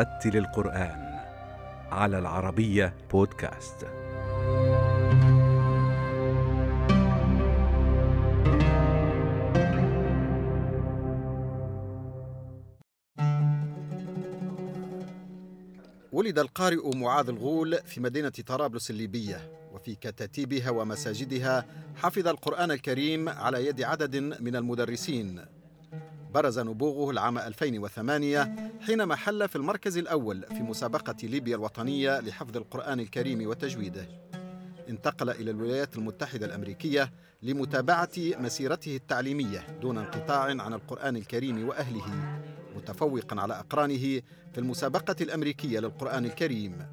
رتل القرآن على العربية بودكاست. ولد القارئ معاذ الغول في مدينة طرابلس الليبية وفي كتاتيبها ومساجدها حفظ القرآن الكريم على يد عدد من المدرسين. برز نبوغه العام 2008 حينما حل في المركز الأول في مسابقة ليبيا الوطنية لحفظ القرآن الكريم وتجويده. انتقل إلى الولايات المتحدة الأمريكية لمتابعة مسيرته التعليمية دون انقطاع عن القرآن الكريم وأهله متفوقا على أقرانه في المسابقة الأمريكية للقرآن الكريم.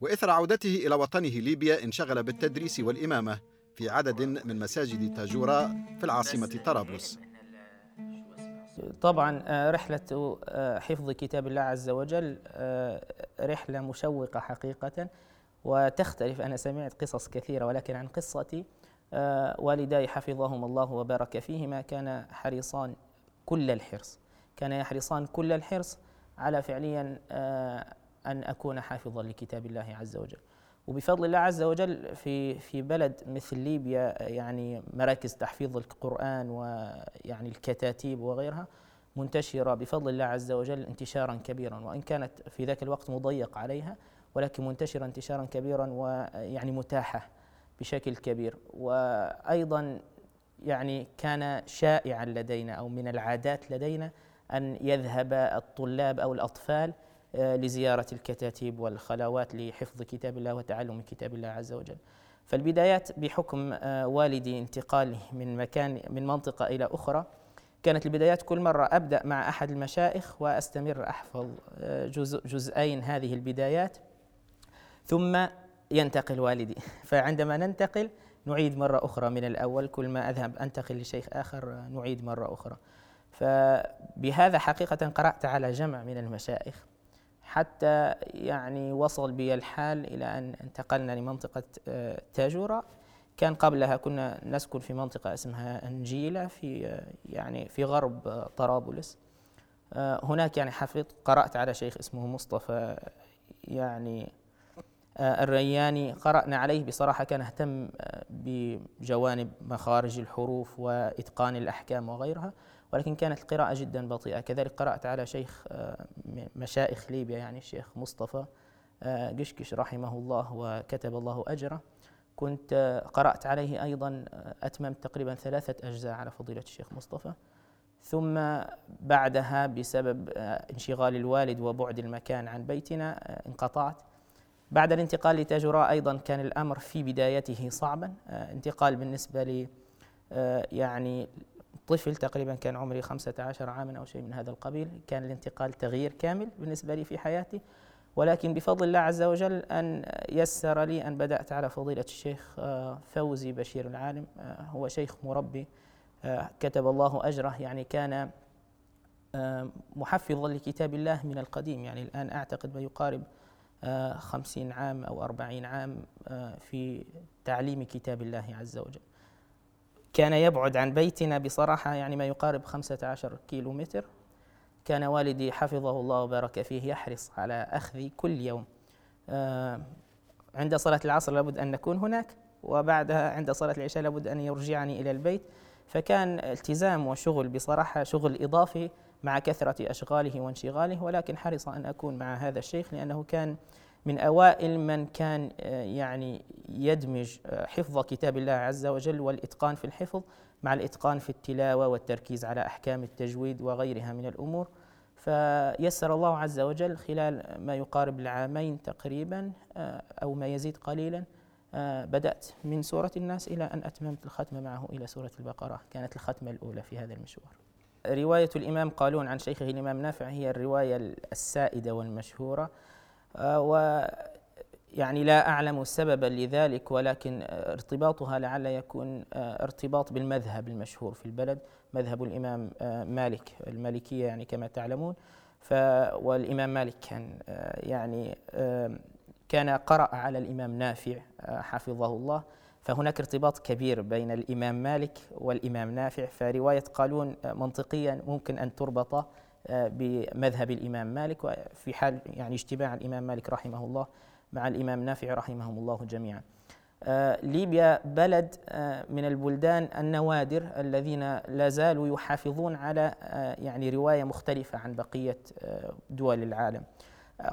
وإثر عودته إلى وطنه ليبيا انشغل بالتدريس والإمامة في عدد من مساجد تاجورا في العاصمة طرابلس. طبعا آه، رحلة آه، حفظ كتاب الله عز وجل آه، رحلة مشوقة حقيقة وتختلف أنا سمعت قصص كثيرة ولكن عن قصتي والداي حفظهم الله وبارك فيهما كان حريصان كل الحرص كان يحرصان كل الحرص على فعليا أن أكون حافظا لكتاب الله عز وجل. وبفضل الله عز وجل في في بلد مثل ليبيا يعني مراكز تحفيظ القرآن ويعني الكتاتيب وغيرها منتشرة بفضل الله عز وجل انتشارا كبيرا وإن كانت في ذاك الوقت مضيق عليها ولكن منتشرة انتشارا كبيرا ويعني متاحة بشكل كبير. وأيضا يعني كان شائعا لدينا أو من العادات لدينا أن يذهب الطلاب أو الأطفال لزيارة الكتاتيب والخلوات لحفظ كتاب الله وتعلم كتاب الله عز وجل. فالبدايات بحكم آه، والدي انتقاله من مكان من منطقة إلى أخرى. كانت البدايات كل مرة أبدأ مع أحد المشايخ وأستمر أحفظ آه، جزء جزئين هذه البدايات. ثم ينتقل والدي. فعندما ننتقل نعيد مرة أخرى من الأول. كل ما أذهب أنتقل لشيخ آخر نعيد مرة أخرى. فبهذا حقيقة قرأت على جمع من المشايخ. حتى يعني وصل بي الحال إلى أن انتقلنا لمنطقة آه، تاجورة كان قبلها كنا نسكن في منطقة اسمها أنجيلة في آه، يعني في غرب آه، طرابلس. هناك يعني حفظت قرأت على شيخ اسمه مصطفى يعني الرياني. قرأنا عليه بصراحة كان اهتم بجوانب مخارج الحروف وإتقان الأحكام وغيرها. ولكن كانت القراءة جدا بطيئة. كذلك قرأت على شيخ آه، مشائخ ليبيا يعني الشيخ مصطفى آه، قشقش رحمه الله وكتب الله أجره. كنت آه، قرأت عليه أيضا أتممت تقريبا ثلاثة أجزاء على فضيلة الشيخ مصطفى. ثم بعدها بسبب انشغال الوالد وبعد المكان عن بيتنا انقطعت. بعد الانتقال لتاجوراء أيضا كان الأمر في بدايته صعبا. انتقال بالنسبة لي يعني طفل تقريبا كان عمري 15 عاما أو شيء من هذا القبيل كان الانتقال تغيير كامل بالنسبة لي في حياتي. ولكن بفضل الله عز وجل أن يسر لي أن بدأت على فضيلة الشيخ آه، فوزي بشير العالم آه، هو شيخ مربي آه، كتب الله أجره يعني كان محفظا لكتاب الله من القديم. يعني الآن أعتقد ما يقارب خمسين عام أو أربعين عام في تعليم كتاب الله عز وجل. كان يبعد عن بيتنا بصراحة يعني ما يقارب 15 كيلو متر كان والدي حفظه الله وبارك فيه يحرص على أخذي كل يوم. آه، عند صلاة العصر لابد أن نكون هناك وبعدها عند صلاة العشاء لابد أن يرجعني إلى البيت. فكان التزام وشغل بصراحة شغل إضافي مع كثرة أشغاله وانشغاله ولكن حرص أن أكون مع هذا الشيخ لأنه كان من أوائل من كان آه، يعني يدمج آه، حفظ كتاب الله عز وجل والإتقان في الحفظ مع الإتقان في التلاوة والتركيز على أحكام التجويد وغيرها من الأمور. فيسر الله عز وجل خلال ما يقارب العامين تقريبا آه، أو ما يزيد قليلا بدأت من سورة الناس إلى أن أتممت الختمة معه إلى سورة البقرة. كانت الختمة الأولى في هذا المشوار. رواية الإمام قالون عن شيخه الإمام نافع هي الرواية السائدة والمشهورة. و يعني لا أعلم سببا لذلك ولكن ارتباطها لعل يكون آه، ارتباط بالمذهب المشهور في البلد مذهب الإمام آه، مالك المالكية يعني كما تعلمون. ف والإمام مالك كان يعني كان قرأ على الإمام نافع حفظه الله. فهناك ارتباط كبير بين الإمام مالك والإمام نافع. فرواية قالون منطقيا ممكن أن تربط بمذهب الإمام مالك وفي حال يعني اجتماع الإمام مالك رحمه الله مع الإمام نافع رحمهم الله جميعا. ليبيا بلد من البلدان النوادر الذين لا زالوا يحافظون على يعني رواية مختلفة عن بقية دول العالم.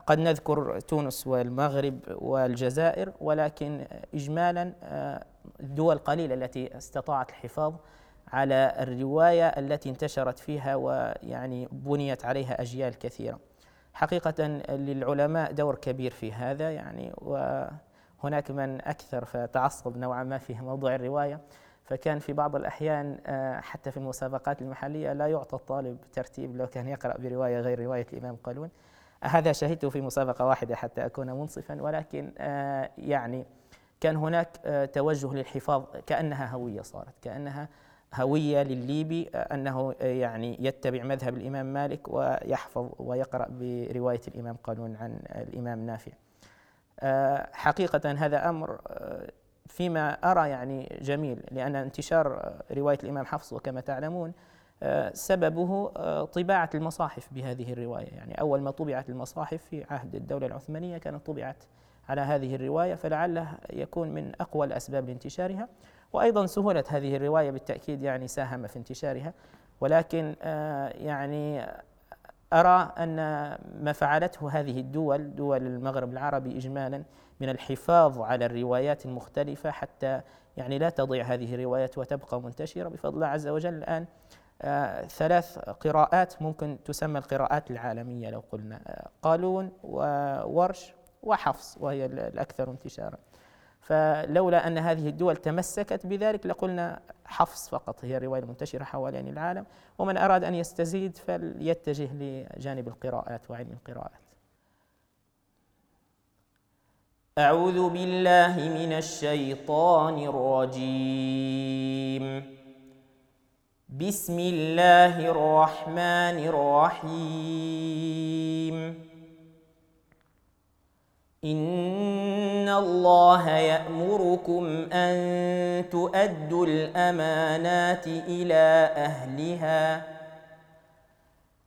قد نذكر تونس والمغرب والجزائر ولكن إجمالا الدول قليلة التي استطاعت الحفاظ على الرواية التي انتشرت فيها ويعني بنيت عليها أجيال كثيرة. حقيقة للعلماء دور كبير في هذا يعني وهناك من أكثر فتعصب نوعا ما في موضوع الرواية. فكان في بعض الأحيان آه، حتى في المسابقات المحلية لا يعطى الطالب ترتيب لو كان يقرأ برواية غير رواية الإمام قالون. هذا شهدته في مسابقة واحدة حتى أكون منصفا ولكن آه، يعني كان هناك آه، توجه للحفاظ كأنها هوية صارت كأنها هوية للليبي آه، أنه يعني يتبع مذهب الإمام مالك ويحفظ ويقرأ برواية الإمام قانون عن الإمام نافع. حقيقة هذا أمر فيما أرى يعني جميل لأن انتشار رواية الإمام حفص وكما تعلمون سببه آه، طباعة المصاحف بهذه الرواية. يعني أول ما طبعت المصاحف في عهد الدولة العثمانية كانت طبعت على هذه الرواية فلعله يكون من أقوى الأسباب لانتشارها. وأيضا سهولة هذه الرواية بالتأكيد يعني ساهم في انتشارها ولكن آه، يعني أرى أن ما فعلته هذه الدول دول المغرب العربي إجمالا من الحفاظ على الروايات المختلفة حتى يعني لا تضيع هذه الروايات وتبقى منتشرة. بفضل الله عز وجل الآن آه، ثلاث قراءات ممكن تسمى القراءات العالمية لو قلنا آه، قالون وورش وحفص وهي الأكثر انتشارا. فلولا أن هذه الدول تمسكت بذلك لقلنا حفص فقط. هي الرواية المنتشرة حوالين العالم ومن أراد أن يستزيد فليتجه لجانب القراءات وعلم القراءات. أعوذ بالله من الشيطان الرجيم. بسم الله الرحمن الرحيم. إن الله يأمركم أن تؤدوا الأمانات إلى أهلها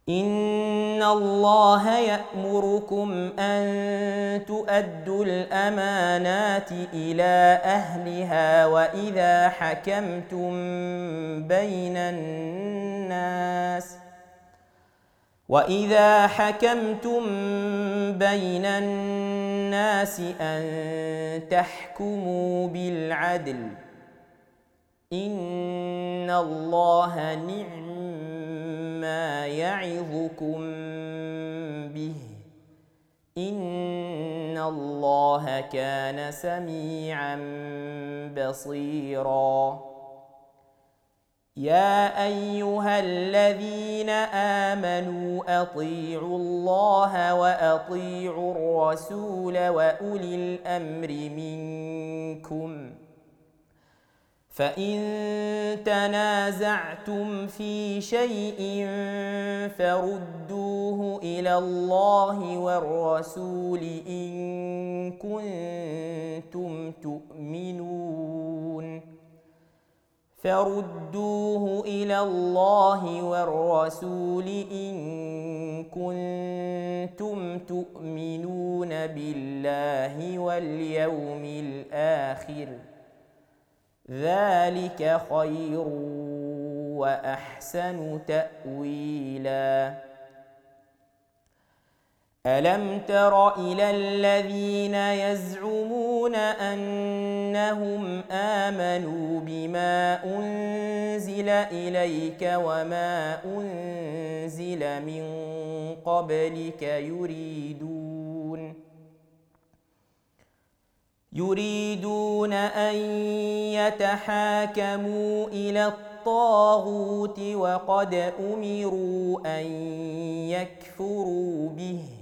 إن الله يأمركم أن تؤدوا الأمانات إلى أهلها وإذا حكمتم بين الناس وإذا حكمتم بين الناس أن تحكموا بالعدل إن الله نعم ما يعظكم به إن الله كان سميعا بصيرا يا أيها الذين آمنوا أطيعوا الله وأطيعوا الرسول وأولي الأمر منكم ۖ. فإن تنازعتم في شيء فردوه إلى الله والرسول إن كنتم تؤمنون. فردوه إلى الله والرسول إن كنتم تؤمنون بالله واليوم الآخر ۖ ذلك خير واحسن تاويلا الم تر إلى الذين يزعمون أنهم آمنوا بما أنزل إليك وما أنزل من قبلك يريدون يريدون أن يتحاكموا إلى الطاغوت وقد أمروا أن يكفروا به.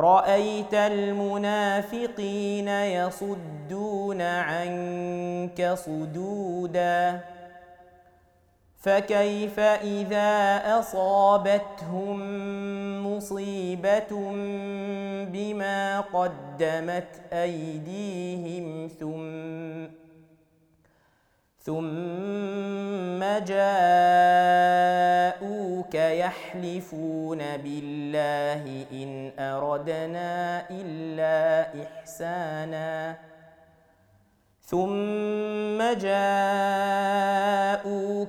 رأيت المنافقين يصدون عنك صدودا. فكيف إذا أصابتهم مصيبة بما قدمت أيديهم ثم ثم جاءوك يحلفون بالله إن أردنا إلا إحسانا. ثم جاءوك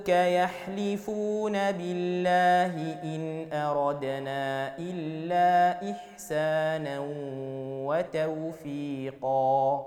يحلفون بالله إن أردنا إلا إحسانا وتوفيقا.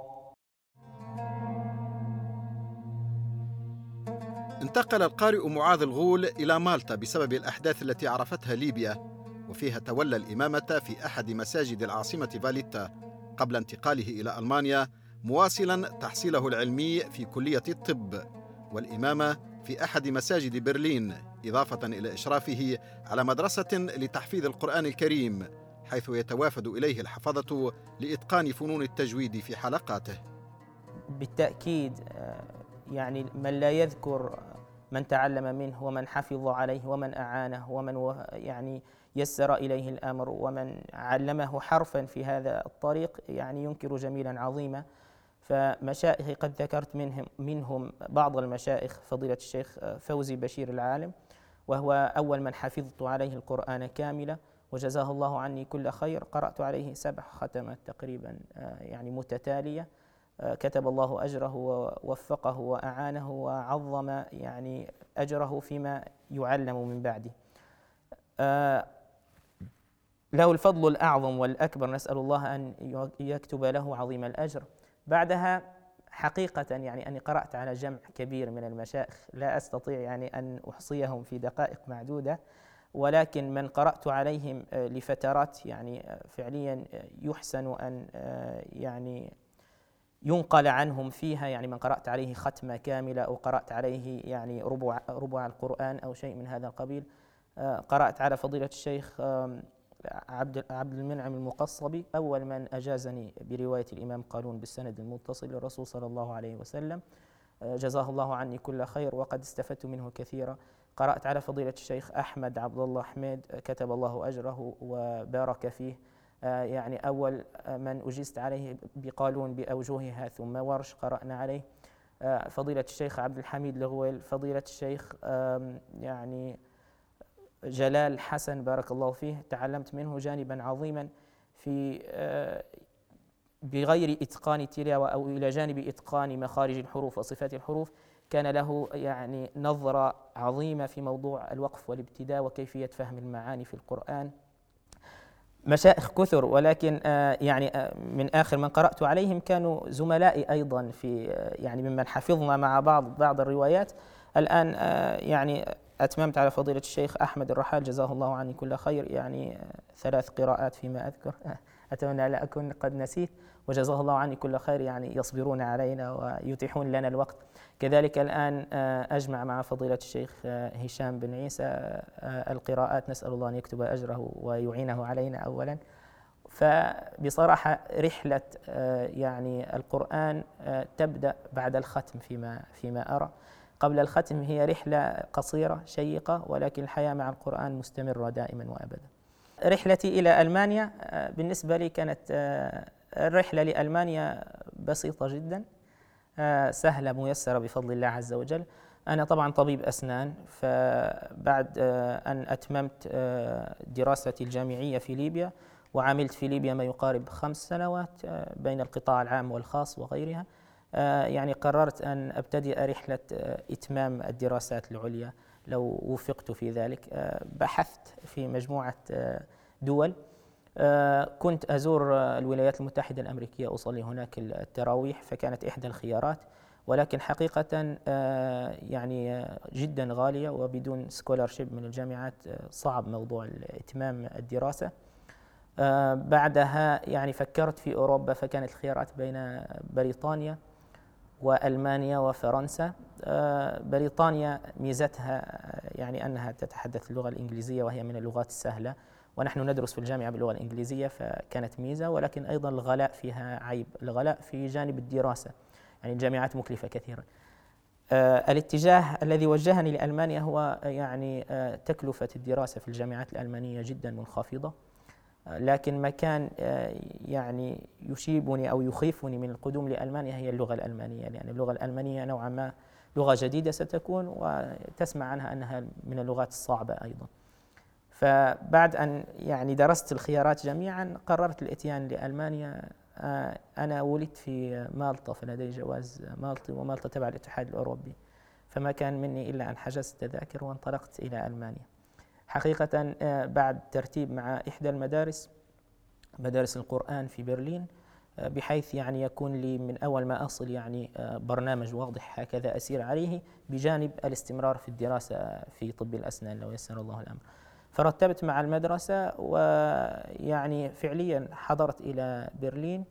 انتقل القارئ معاذ الغول إلى مالطا بسبب الأحداث التي عرفتها ليبيا وفيها تولى الإمامة في أحد مساجد العاصمة فاليتا قبل انتقاله إلى ألمانيا مواصلا تحصيله العلمي في كلية الطب والإمامة في أحد مساجد برلين إضافة إلى إشرافه على مدرسة لتحفيظ القرآن الكريم حيث يتوافد إليه الحفظة لإتقان فنون التجويد في حلقاته. بالتأكيد آه، يعني من لا يذكر من تعلم منه ومن حفظ عليه ومن أعانه ومن يعني يسر إليه الأمر ومن علمه حرفا في هذا الطريق يعني ينكر جميلا عظيما. فمشائخ قد ذكرت منهم منهم بعض المشائخ فضيلة الشيخ فوزي بشير العالم وهو أول من حفظت عليه القرآن كاملا وجزاه الله عني كل خير. قرأت عليه سبع ختمات تقريبا يعني متتالية. كتب الله أجره ووفقه وأعانه وعظم يعني أجره فيما يعلم من بعده. آه، له الفضل الأعظم والأكبر نسأل الله أن يكتب له عظيم الأجر. بعدها حقيقة يعني أني قرأت على جمع كبير من المشايخ لا أستطيع يعني أن أحصيهم في دقائق معدودة ولكن من قرأت عليهم آه، لفترات يعني آه، فعليا يحسن أن يعني ينقل عنهم فيها يعني من قرأت عليه ختمة كاملة أو قرأت عليه يعني ربع ربع القرآن أو شيء من هذا القبيل. آه، قرأت على فضيلة الشيخ عبد عبد المنعم المقصبي أول من أجازني برواية الإمام قالون بالسند المتصل للرسول صلى الله عليه وسلم. آه، جزاه الله عني كل خير وقد استفدت منه كثيرا. قرأت على فضيلة الشيخ أحمد عبد الله حميد كتب الله أجره وبارك فيه. يعني أول من أجزت عليه بقالون بأوجهها ثم ورش قرأنا عليه. آه، فضيلة الشيخ عبد الحميد الغويل فضيلة الشيخ يعني جلال حسن بارك الله فيه تعلمت منه جانبا عظيما في آه، بغير إتقان التلاوة أو إلى جانب إتقان مخارج الحروف وصفات الحروف كان له يعني نظرة عظيمة في موضوع الوقف والابتداء وكيفية فهم المعاني في القرآن. مشائخ كثر ولكن آه، يعني آه، من آخر من قرأت عليهم كانوا زملائي أيضا في آه، يعني ممن حفظنا مع بعض بعض الروايات. الآن يعني أتممت على فضيلة الشيخ أحمد الرحال جزاه الله عني كل خير. يعني ثلاث قراءات فيما أذكر. أتمنى لا أكون قد نسيت. وجزاه الله عني كل خير يعني يصبرون علينا ويتيحون لنا الوقت. كذلك الآن آه، أجمع مع فضيلة الشيخ آه، هشام بن عيسى آه، القراءات. نسأل الله أن يكتب أجره ويعينه علينا أولا. فبصراحة رحلة يعني القرآن تبدأ بعد الختم فيما فيما أرى. قبل الختم هي رحلة قصيرة شيقة ولكن الحياة مع القرآن مستمرة دائما وأبدا. رحلتي إلى ألمانيا بالنسبة لي كانت الرحلة لألمانيا بسيطة جدا آه، سهلة ميسرة بفضل الله عز وجل. أنا طبعا طبيب أسنان فبعد آه، أن أتممت آه، دراستي الجامعية في ليبيا وعملت في ليبيا ما يقارب خمس سنوات بين القطاع العام والخاص وغيرها. يعني قررت أن أبتدئ رحلة إتمام الدراسات العليا. لو وفقت في ذلك بحثت في مجموعة دول. كنت أزور الولايات المتحدة الأمريكية أصلي هناك التراويح فكانت إحدى الخيارات. ولكن حقيقة يعني جدا غالية وبدون سكولارشيب من الجامعات صعب موضوع إتمام الدراسة. بعدها يعني فكرت في أوروبا فكانت الخيارات بين بريطانيا وألمانيا وفرنسا. بريطانيا ميزتها يعني أنها تتحدث اللغة الإنجليزية وهي من اللغات السهلة. ونحن ندرس في الجامعة باللغة الإنجليزية فكانت ميزة ولكن أيضا الغلاء فيها عيب الغلاء في جانب الدراسة يعني الجامعات مكلفة كثيرا. آه الاتجاه الذي وجهني لألمانيا هو يعني آه تكلفة الدراسة في الجامعات الألمانية جدا منخفضة. آه لكن ما كان آه، يعني يشيبني أو يخيفني من القدوم لألمانيا هي اللغة الألمانية لأن اللغة الألمانية نوعا ما لغة جديدة ستكون وتسمع عنها أنها من اللغات الصعبة أيضا. فبعد أن يعني درست الخيارات جميعا قررت الإتيان لألمانيا. آه، أنا ولدت في مالطا فلدي جواز مالطي ومالطا تبع الاتحاد الأوروبي. فما كان مني إلا أن حجزت تذاكر وانطلقت إلى ألمانيا. حقيقة آه، بعد ترتيب مع إحدى المدارس مدارس القرآن في برلين آه، بحيث يعني يكون لي من أول ما أصل يعني برنامج واضح هكذا أسير عليه بجانب الاستمرار في الدراسة في طب الأسنان لو يسر الله الأمر. فرتبت مع المدرسة ويعني فعليا حضرت إلى برلين.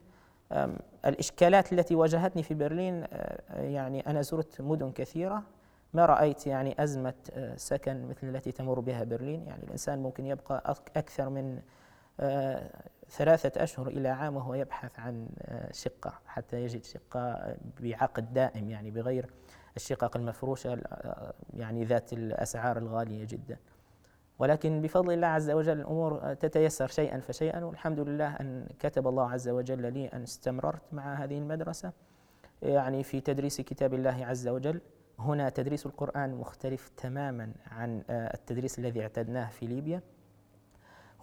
الإشكالات التي واجهتني في برلين أه، يعني أنا زرت مدن كثيرة ما رأيت يعني أزمة أه، سكن مثل التي تمر بها برلين. يعني الإنسان ممكن يبقى أكثر من أه، ثلاثة أشهر إلى عام وهو يبحث عن شقة حتى يجد شقة بعقد دائم يعني بغير الشقق المفروشة يعني ذات الأسعار الغالية جداً. ولكن بفضل الله عز وجل الأمور تتيسر شيئا فشيئا. والحمد لله أن كتب الله عز وجل لي أن استمررت مع هذه المدرسة يعني في تدريس كتاب الله عز وجل. هنا تدريس القرآن مختلف تماما عن التدريس الذي اعتدناه في ليبيا.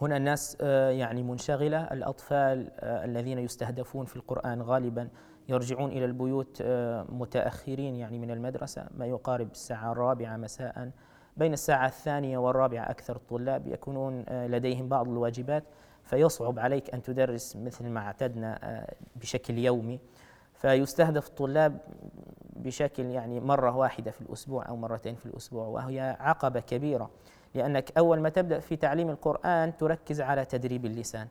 هنا الناس يعني منشغلة الأطفال الذين يستهدفون في القرآن غالبا يرجعون إلى البيوت متأخرين يعني من المدرسة. ما يقارب الساعة الرابعة مساء. بين الساعة الثانية والرابعة أكثر الطلاب يكونون آه، لديهم بعض الواجبات فيصعب عليك أن تدرس مثل ما اعتدنا آه، بشكل يومي. فيستهدف الطلاب بشكل يعني مرة واحدة في الأسبوع أو مرتين في الأسبوع وهي عقبة كبيرة لأنك أول ما تبدأ في تعليم القرآن تركز على تدريب اللسان.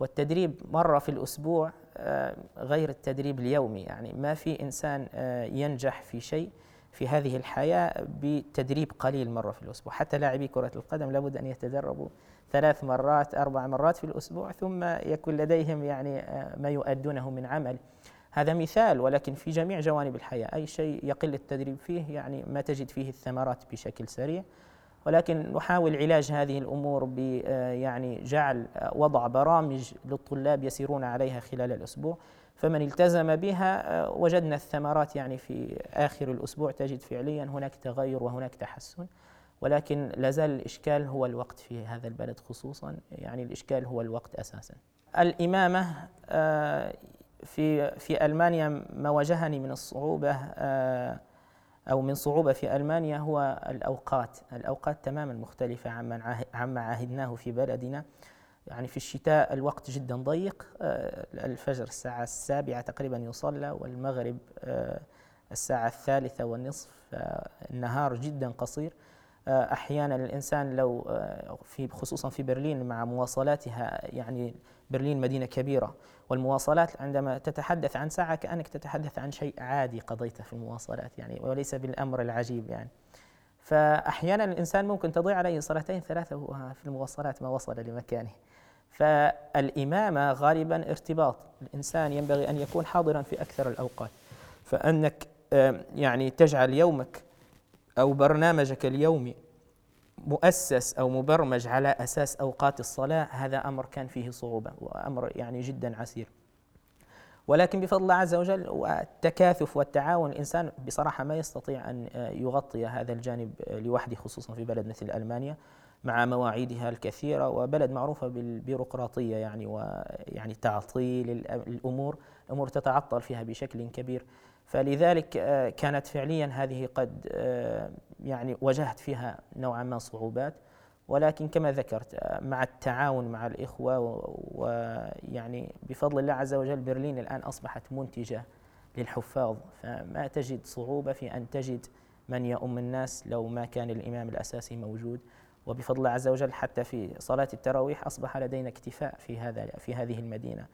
والتدريب مرة في الأسبوع آه، غير التدريب اليومي يعني ما في إنسان ينجح في شيء في هذه الحياة بتدريب قليل مرة في الأسبوع. حتى لاعبي كرة القدم لابد أن يتدربوا ثلاث مرات أربع مرات في الأسبوع ثم يكون لديهم يعني آه، ما يؤدونه من عمل. هذا مثال ولكن في جميع جوانب الحياة أي شيء يقل التدريب فيه يعني ما تجد فيه الثمرات بشكل سريع. ولكن نحاول علاج هذه الأمور ب آه، يعني جعل آه، وضع برامج للطلاب يسيرون عليها خلال الأسبوع. فمن التزم بها آه، وجدنا الثمرات يعني في آخر الأسبوع تجد فعليا هناك تغير وهناك تحسن. ولكن لازال الإشكال هو الوقت في هذا البلد خصوصا يعني الإشكال هو الوقت أساسا. الإمامة آه، في في ألمانيا ما واجهني من الصعوبة آه، أو من صعوبة في ألمانيا هو الأوقات. الأوقات تماما مختلفة عما عهدناه في بلدنا. يعني في الشتاء الوقت جدا ضيق. آه، الفجر الساعة السابعة تقريبا يصلى والمغرب آه، الساعة الثالثة والنصف. النهار جدا قصير. آه، أحيانا الإنسان لو في خصوصا في برلين مع مواصلاتها يعني برلين مدينة كبيرة والمواصلات عندما تتحدث عن ساعة كأنك تتحدث عن شيء عادي قضيته في المواصلات يعني وليس بالأمر العجيب يعني. فأحيانا الإنسان ممكن تضيع عليه صلاتين ثلاثة وهو في المواصلات ما وصل لمكانه. فالإمامة غالبا ارتباط الإنسان ينبغي أن يكون حاضرا في أكثر الأوقات. فأنك يعني تجعل يومك أو برنامجك اليومي مؤسس أو مبرمج على أساس أوقات الصلاة هذا أمر كان فيه صعوبة وأمر يعني جدا عسير. ولكن بفضل الله عز وجل والتكاثف والتعاون الإنسان بصراحة ما يستطيع أن يغطي هذا الجانب لوحده خصوصا في بلد مثل ألمانيا مع مواعيدها الكثيرة وبلد معروفة بالبيروقراطية يعني ويعني تعطيل الأمور أمور تتعطل فيها بشكل كبير. فلذلك آه، كانت فعليا هذه قد آه، يعني واجهت فيها نوعا ما صعوبات. ولكن كما ذكرت آه، مع التعاون مع الإخوة ويعني بفضل الله عز وجل برلين الآن أصبحت منتجة للحفاظ. فما تجد صعوبة في أن تجد من يؤم الناس لو ما كان الإمام الأساسي موجود. وبفضل الله عز وجل حتى في صلاة التراويح أصبح لدينا اكتفاء في هذا في هذه المدينة.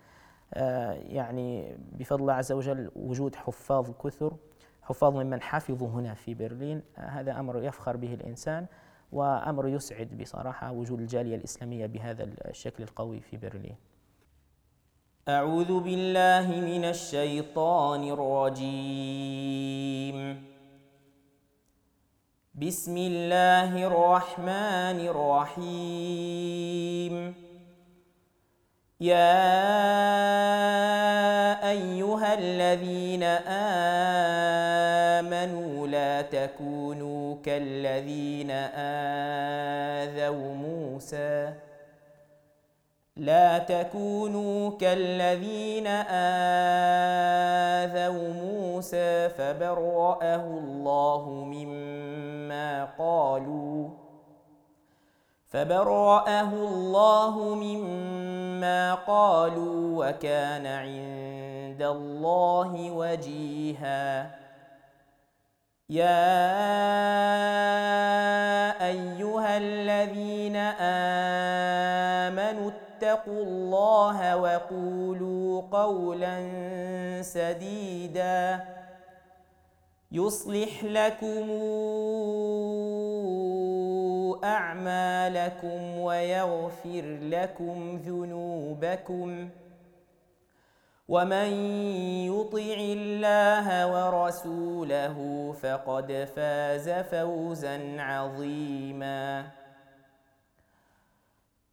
يعني بفضل الله عز وجل وجود حفاظ كثر حفاظ ممن حفظوا هنا في برلين. آه، هذا أمر يفخر به الإنسان وأمر يسعد بصراحة وجود الجالية الإسلامية بهذا الشكل القوي في برلين. أعوذ بالله من الشيطان الرجيم. بسم الله الرحمن الرحيم. يا أيها الذين آمنوا لا تكونوا كالذين آذوا موسى. لا تكونوا كالذين آذوا موسى فبرأه الله مما قالوا. فبرأه الله مما قالوا وكان عند الله وجيها. يا أيها الذين آمنوا اتقوا الله وقولوا قولا سديدا يصلح لكم أعمالكم ويغفر لكم ذنوبكم ومن يطع الله ورسوله فقد فاز فوزا عظيما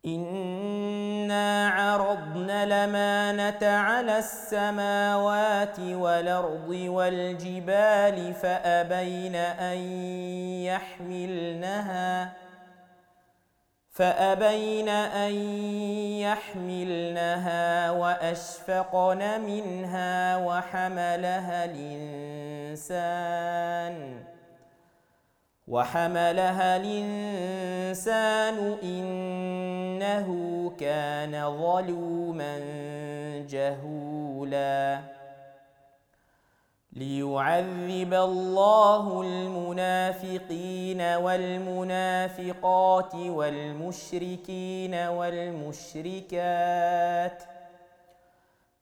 إنا عرضنا الأمانة على السماوات والأرض والجبال فأبين أن يحملنها فأبين أن يحملنها وأشفقن منها وحملها الإنسان وحملها الإنسان إنه كان ظلوما جهولا. ليعذب الله المنافقين والمنافقات والمشركين والمشركات